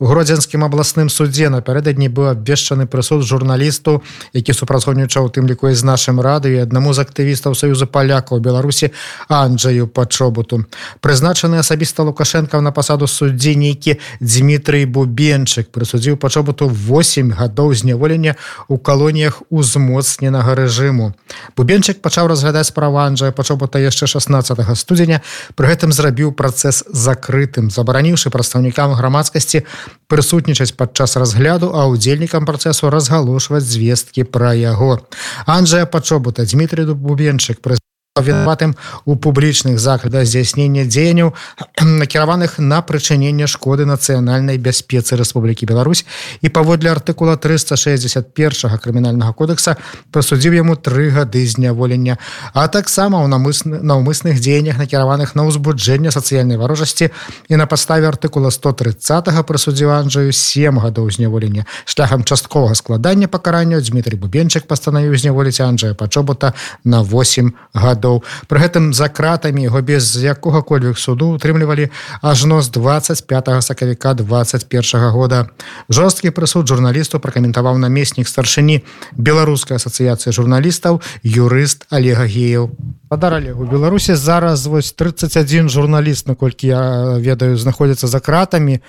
Гродзенскім абласным суддзе напярэдадні быў абвешчаны прысуд журналісту які супрацоўнічаў тым ліку з нашым радыё аднаму з актывістаў саюза палякаў беларусі Анджаю пачобуту прызначаны асабіста лукашенко на пасаду суддзі нейкі Дмітрый бубенчык прысудзіў пачобуту 8 гадоў зняволення у калоніях узмоцненага рэжыму. Бубенчык пачаў разглядаць права Анджая пачобута яшчэ 16 студзеня. Пры гэтым зрабіў працэс закрытым забараніўшы прадстаўнікам грамадскасці прысутнічаць падчас разгляду а удзельнікам працэсу разгалошваць звесткі пра яго. Анджая пачобута Дмітрий бубенчык пры вінаватым у публічных захадах здзяйснення дзеянняў накіраваных на прычыненне шкоды нацыянальнай бяспецы Рэспублікі Беларусь і паводле артыкула 361 крымінальнага кодекса прасудзіў яму тры гады зняволення а таксама ў намысны наўмысных дзеяннях накіраваных на ўзбуджэнне сацыяльнай варожасці і на паставе артыкула 130 прысудзіў Анджаю 7 гадоў зняволення. Шляхам частковага складання пакарання Дмітрий бубенчык пастанавіў зняволіць Анджая пачобута на 8 гадоў гадоў пры гэтым за кратамі яго без якога-кольвек суду утрымлівалі ажно з 25 сакавіка 21 года. Жорсткі прысуд журналісту пракаментаваў намеснік старшыні беларускай асацыяцыі журналістаў юрыст олега геяў падаралі у беларусі зараз вось 31 журналіст наколькі я ведаю знаходзіцца за кратамі.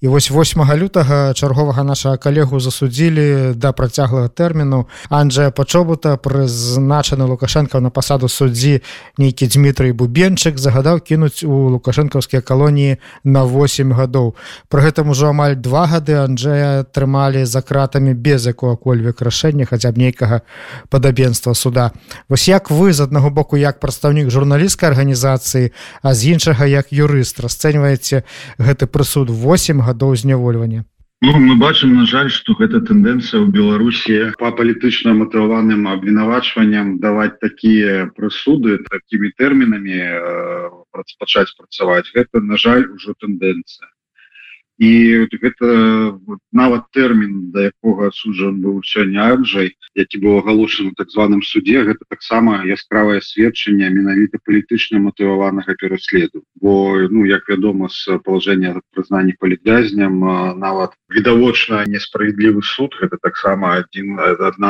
І вось 8 лютага чарговага нашага калегу засудзілі да працяглага тэрміну. Анджая пачобута прызначаны лукашенко на пасаду суддзі нейкі Дмітрый бубенчык загадаў кінуць у лукашэнкаўскія калоніі на 8 гадоў. Пры гэтым ужо амаль два гады Анджея трымалі за кратамі без якога-кольвек рашэння хаця б нейкага падабенства суда. Вось як вы з аднаго боку як прадстаўнік журналісцкай арганізацыі а з іншага як юрыст расцэньваеце гэты прысуд 8 гадоў знявольвання Ну, мы бачым на жаль что гэта тэндэнцыя ў беларусі по палітычна матываваным абвінавачванням даваць такія прысуды такімі тэрмінамі э, пачаць працаваць. Гэта на жаль ужо тэндэнцыя і гэта нават тэрмін да якога суджан быў сёння Анджай які быў агалошаны так званым суде гэта таксама яскравае сведчанне менавіта палітычна матываванага пераследу. Бо ну як вядома з палажэння прызнання палітвязням нават відавочна несправядлівы суд гэта таксама адзін ад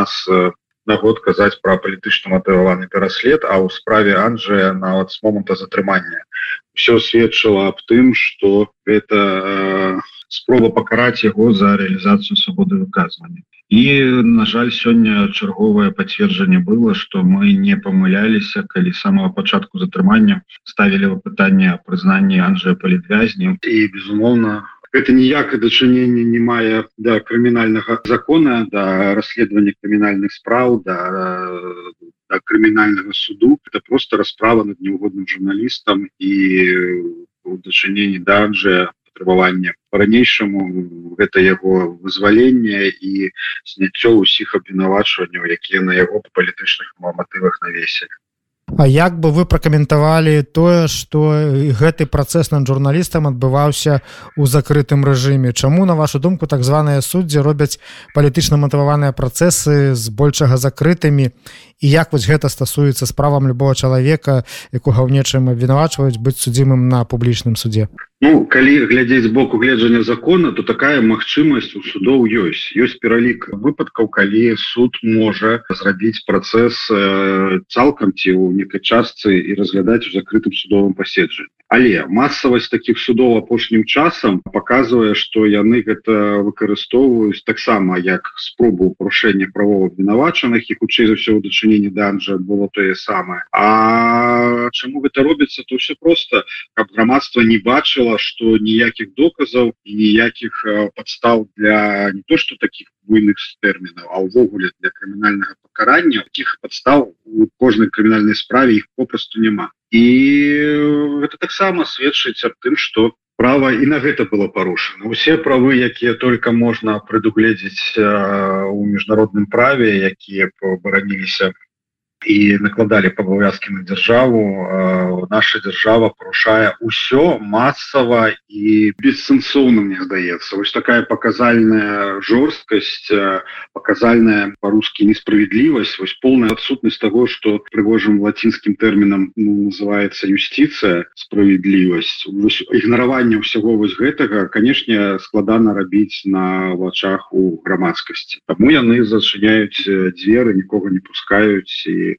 нас нагод казаць пра палітычна матываваны пераслед а ў справе Анджая нават з моманта затрымання. Все сведчыла аб тым что это э, спроба пакараць яго за реалізацыю свободы выказвання. І на жаль сёння чарговае пацверджанне было что мы не памыляліся калі самого пачатку затрымання ставілі пытанне прызнанні Анжя палітвязню і безумоўна это ніякае дачыненне не мае да крымінальнага закона да расследавання крымінальных спраў да да крымінальнага суду. Это просто расправа над неугодным журналістам і у дачыненні данжа патрабавання по-ранейшаму гэта яго вызвалення і сняццё ўсіх абвінавачванняў якія на яго па палітычных матывах навесілі А як бы вы пракаментавалі тое што гэты працэс над журналістам адбываўся у закрытым рэжыме? Чаму на вашу думку так званыя суддзі робяць палітычна матываваныя працэсы з большага закрытымі і як вось гэта стасуецца справам любого чалавека якога ў нечым абвінавачваюць быць судзімым на публічным суде? Ну калі глядзець боку гледжання закона то такая магчымасць у судоў ёсць. Ёсць пералік выпадкаў калі суд можа зрабіць працэс э, цалкам ці ў некай частцы і разглядаць у закрытым судовым паседжанні але масавасць таких судоў апошнім часам показывае что яны гэта выкарыстоўваюць таксама як спробу парушэння правоў абвінавачаных і хутчэй за ўсё ў дачыненні данжа было тое самае. А чаму гэта робіцца то все просто каб грамадства не бачыла что ніякіх доказаў і ніякіх подстав для не то что таких буйных тэрмінаў а ўвогуле для крымінальнага пакарання таких подстав у кожнай крымінальнай справе іх попросту няма. І гэта таксама сведчыць аб тым что права і на гэта было парушана. Усе правы якія только можна прадугледзець у міжнародным праве якія пабараніліся і накладалі пабавязкі на дзяржаву наша дзяржава парушае ўсё масава і бессэнсоўна мне здаецца вось такая паказальная жорсткасць паказальная по-рускі несправедлівасць вось полная адсутнасць того что прыгожым лацінскім тэрмінам ну, называется юстиция справедлівасць ігнараванне ўсяго вось гэтага канешне складана рабіць на вачах у грамадскасці таму яны зачыняюць дзверы нікога не пускаюць і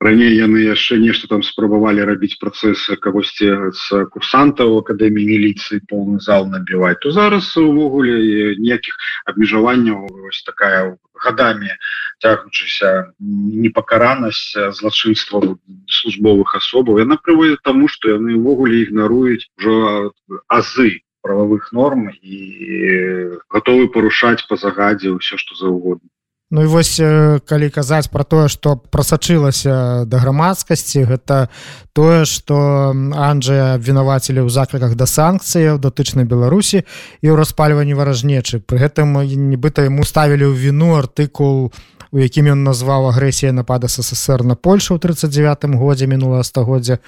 раней яны яшчэ нешта там спрабавалі рабіць працэсы кагосьці з курсантаў акадэміі міліцыі поўны зал набіваць. То зараз увогуле ніякіх абмежаванняў ось такая годами цягнучыся непакаранасць злачынства службовых асобаў. Яна прыводит тому что яны ўвогуле ігнаруюць ужо азы правовых норм і готовы парушаць по загадзе ўсё что заўгодна Ну і вось калі казаць пра тое што прасачылася да грамадскасці гэта тое што Анджя абвінавацілі ў закліках да санкцыяў датычнай беларусі і ў распальванні варажнечы. Пры гэтым нібыта яму ставілі ў віну артыкул у якім ён назваў агрэсія напада ссср на польшу ў 39 годзе мінулого стагоддзя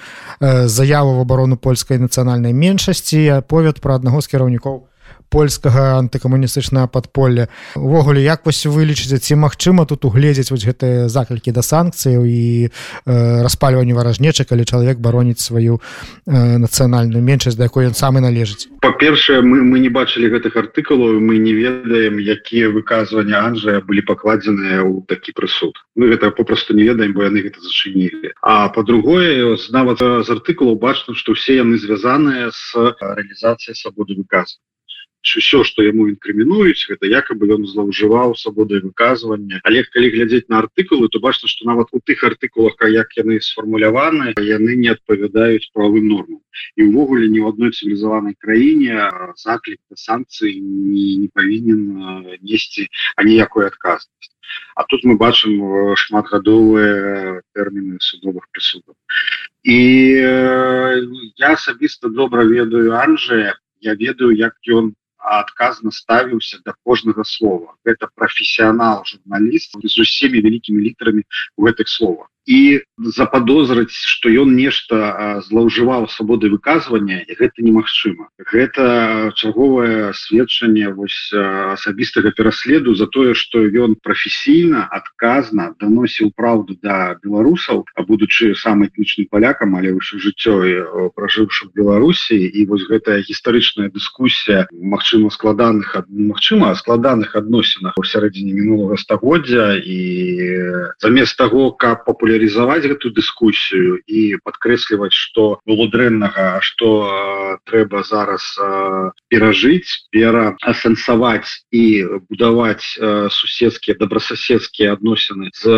заяву в абарону польскай нацыянальнай меншасці аповед пра аднаго з кіраўнікоў польскага антыкамуністычнага падполля. Увогуле як вось вылічыце ці магчыма тут угледзець вось гэтыя заклікі да санкцыяў і э, распальванню варажнечы калі чалавек бароніць сваю э, нацыянальную меншасць да якой ён самы належыць? Па-першае мы мы не бачылі гэтых артыкулаў мы не ведаем якія выказвання Анжая былі пакладзеныя ў такі прысуд. Мы гэта попросту не ведаем бо яны гэта зачынілі. А по-другое нават з артыкулаў бачна што ўсе яны звязаныя з рэалізацыяй свабоды выказа все что яму інкрымінуюць гэта якобы ён злоўжываў свабодай выказвання але калі глядзець на артыкулы то бачна что нават у тых артыкулах як яны сфармуляваны яны не адпавядаюць правым нормам. І увогуле ні в одной цивілізаванай краіне заклік санкцыі не, не павінен несці аніякой адказнасць А тут мы бачым шматгадовыя тэрміны судовых прысудаў і э, я асабіста добра ведаю Анжя я ведаю як ён адказна ставіўся да кожнага слова. Это прафесіянал журналіст з усімі вялікімі літарамі у гэтых словах і заподозрыць что ён нешта злоўжываў свабоды выказвання гэта немагчыма. Гэта чарговае сведчанне вось асабістага пераследу за тое что ён прафесійна адказна даносіў праўду да беларусаў а будучы самым этнічным палякам але ўсё жыццё пражыўшы беларусі. І вось гэтая гістарычная дыскусія Мачыма складаных Мачыма складаных адносінах у сярэдзіне мінулага стагоддзя. І замест того как популярна папулярызаваць гэту дыскусію і падкрэсліваць што было дрэннага што трэба зараз перажыць пераасэнсаваць і будаваць суседскія добрасаседскія адносіны з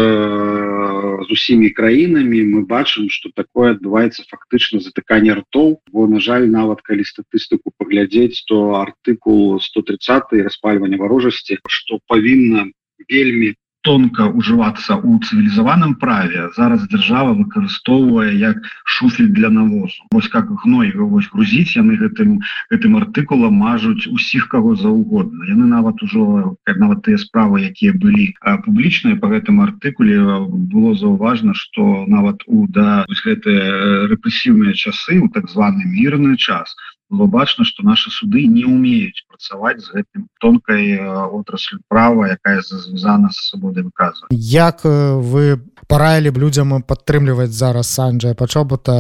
з усімі краінамі мы бачым что такое адбываецца фактычна затыканне ртоў бо на жаль нават калі статыстыку паглядзець то артыкул 130 распальвання варожасці что павінна вельмі тонко уживацца у цывілізаваным праве зараз держава выкарыстоўвае як шуфель для навозу. Вось как гной вось грузіць яны гэтым гэтым артыкулам мажуць усіх кого заўгодна. Яны нават ужо нават тыя справы якія былі публічныя по гэтым артыкуле было заўважна что нават у да гэтыя рэпрэсіўныя часы у так званы мірны час было бачна что наши суды не умеюць працаваць з гэтым тонкой отрасль права якая звязана с свободы выказва як вы параілі б людзям падтрымліваць зараз санджа пачобута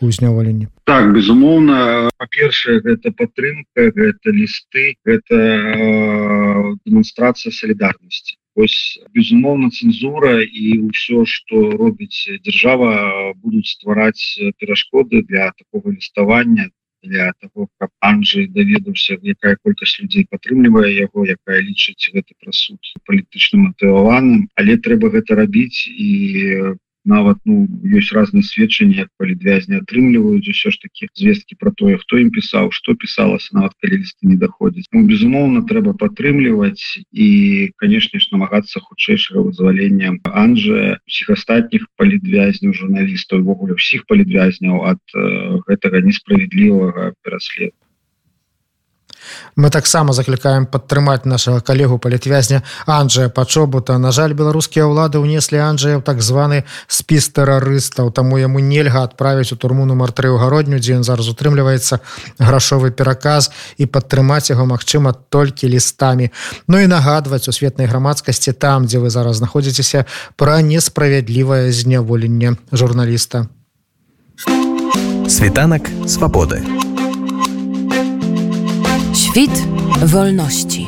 у зняволенні так безумоўна. Па-першае гэта падтрымка гэта лісты гэта демонстрацыя солідарнасці ось безумоўна цэнзура і ўсё что робіць держава будуць ствараць перашкоды для такого ліставання для того каб Анжы даведаўся якая колькасць людзей падтрымлівае яго якая лічыць гэты прасуд палітычным матываваным але трэба гэта рабіць і нават ну ёсць разныя сведчанні як палітвязні атрымліваюць усё ж таки звесткі про тое хто ім пісаў что пісалася нават калі лісты не даходзіць ну, безумоўна трэба падтрымліваць і канешне ж намагацца хутчэйшага вызвалення Анжа усіх астатніх палітвязняў журналістаў ввогуле ўсіх палітвязняў ад э, гэтага несправядлівага пераследу мы таксама заклікаем падтрымаць нашага калегу палітвязня Анджая пачобута. На жаль беларускія ўлады ўнеслі Анджая ў так званы спіс тэрарыстаў таму яму нельга адправіць у турму нумар тры ў гародню дзе ён зараз утрымліваецца грашовы пераказ і падтрымаць яго магчыма толькі лістамі. Ну і нагадваць у светнай грамадскасці там дзе вы зараз знаходзіцеся пра несправядлівае зняволенне журналіста. Світанак свабоды. Świt wolności.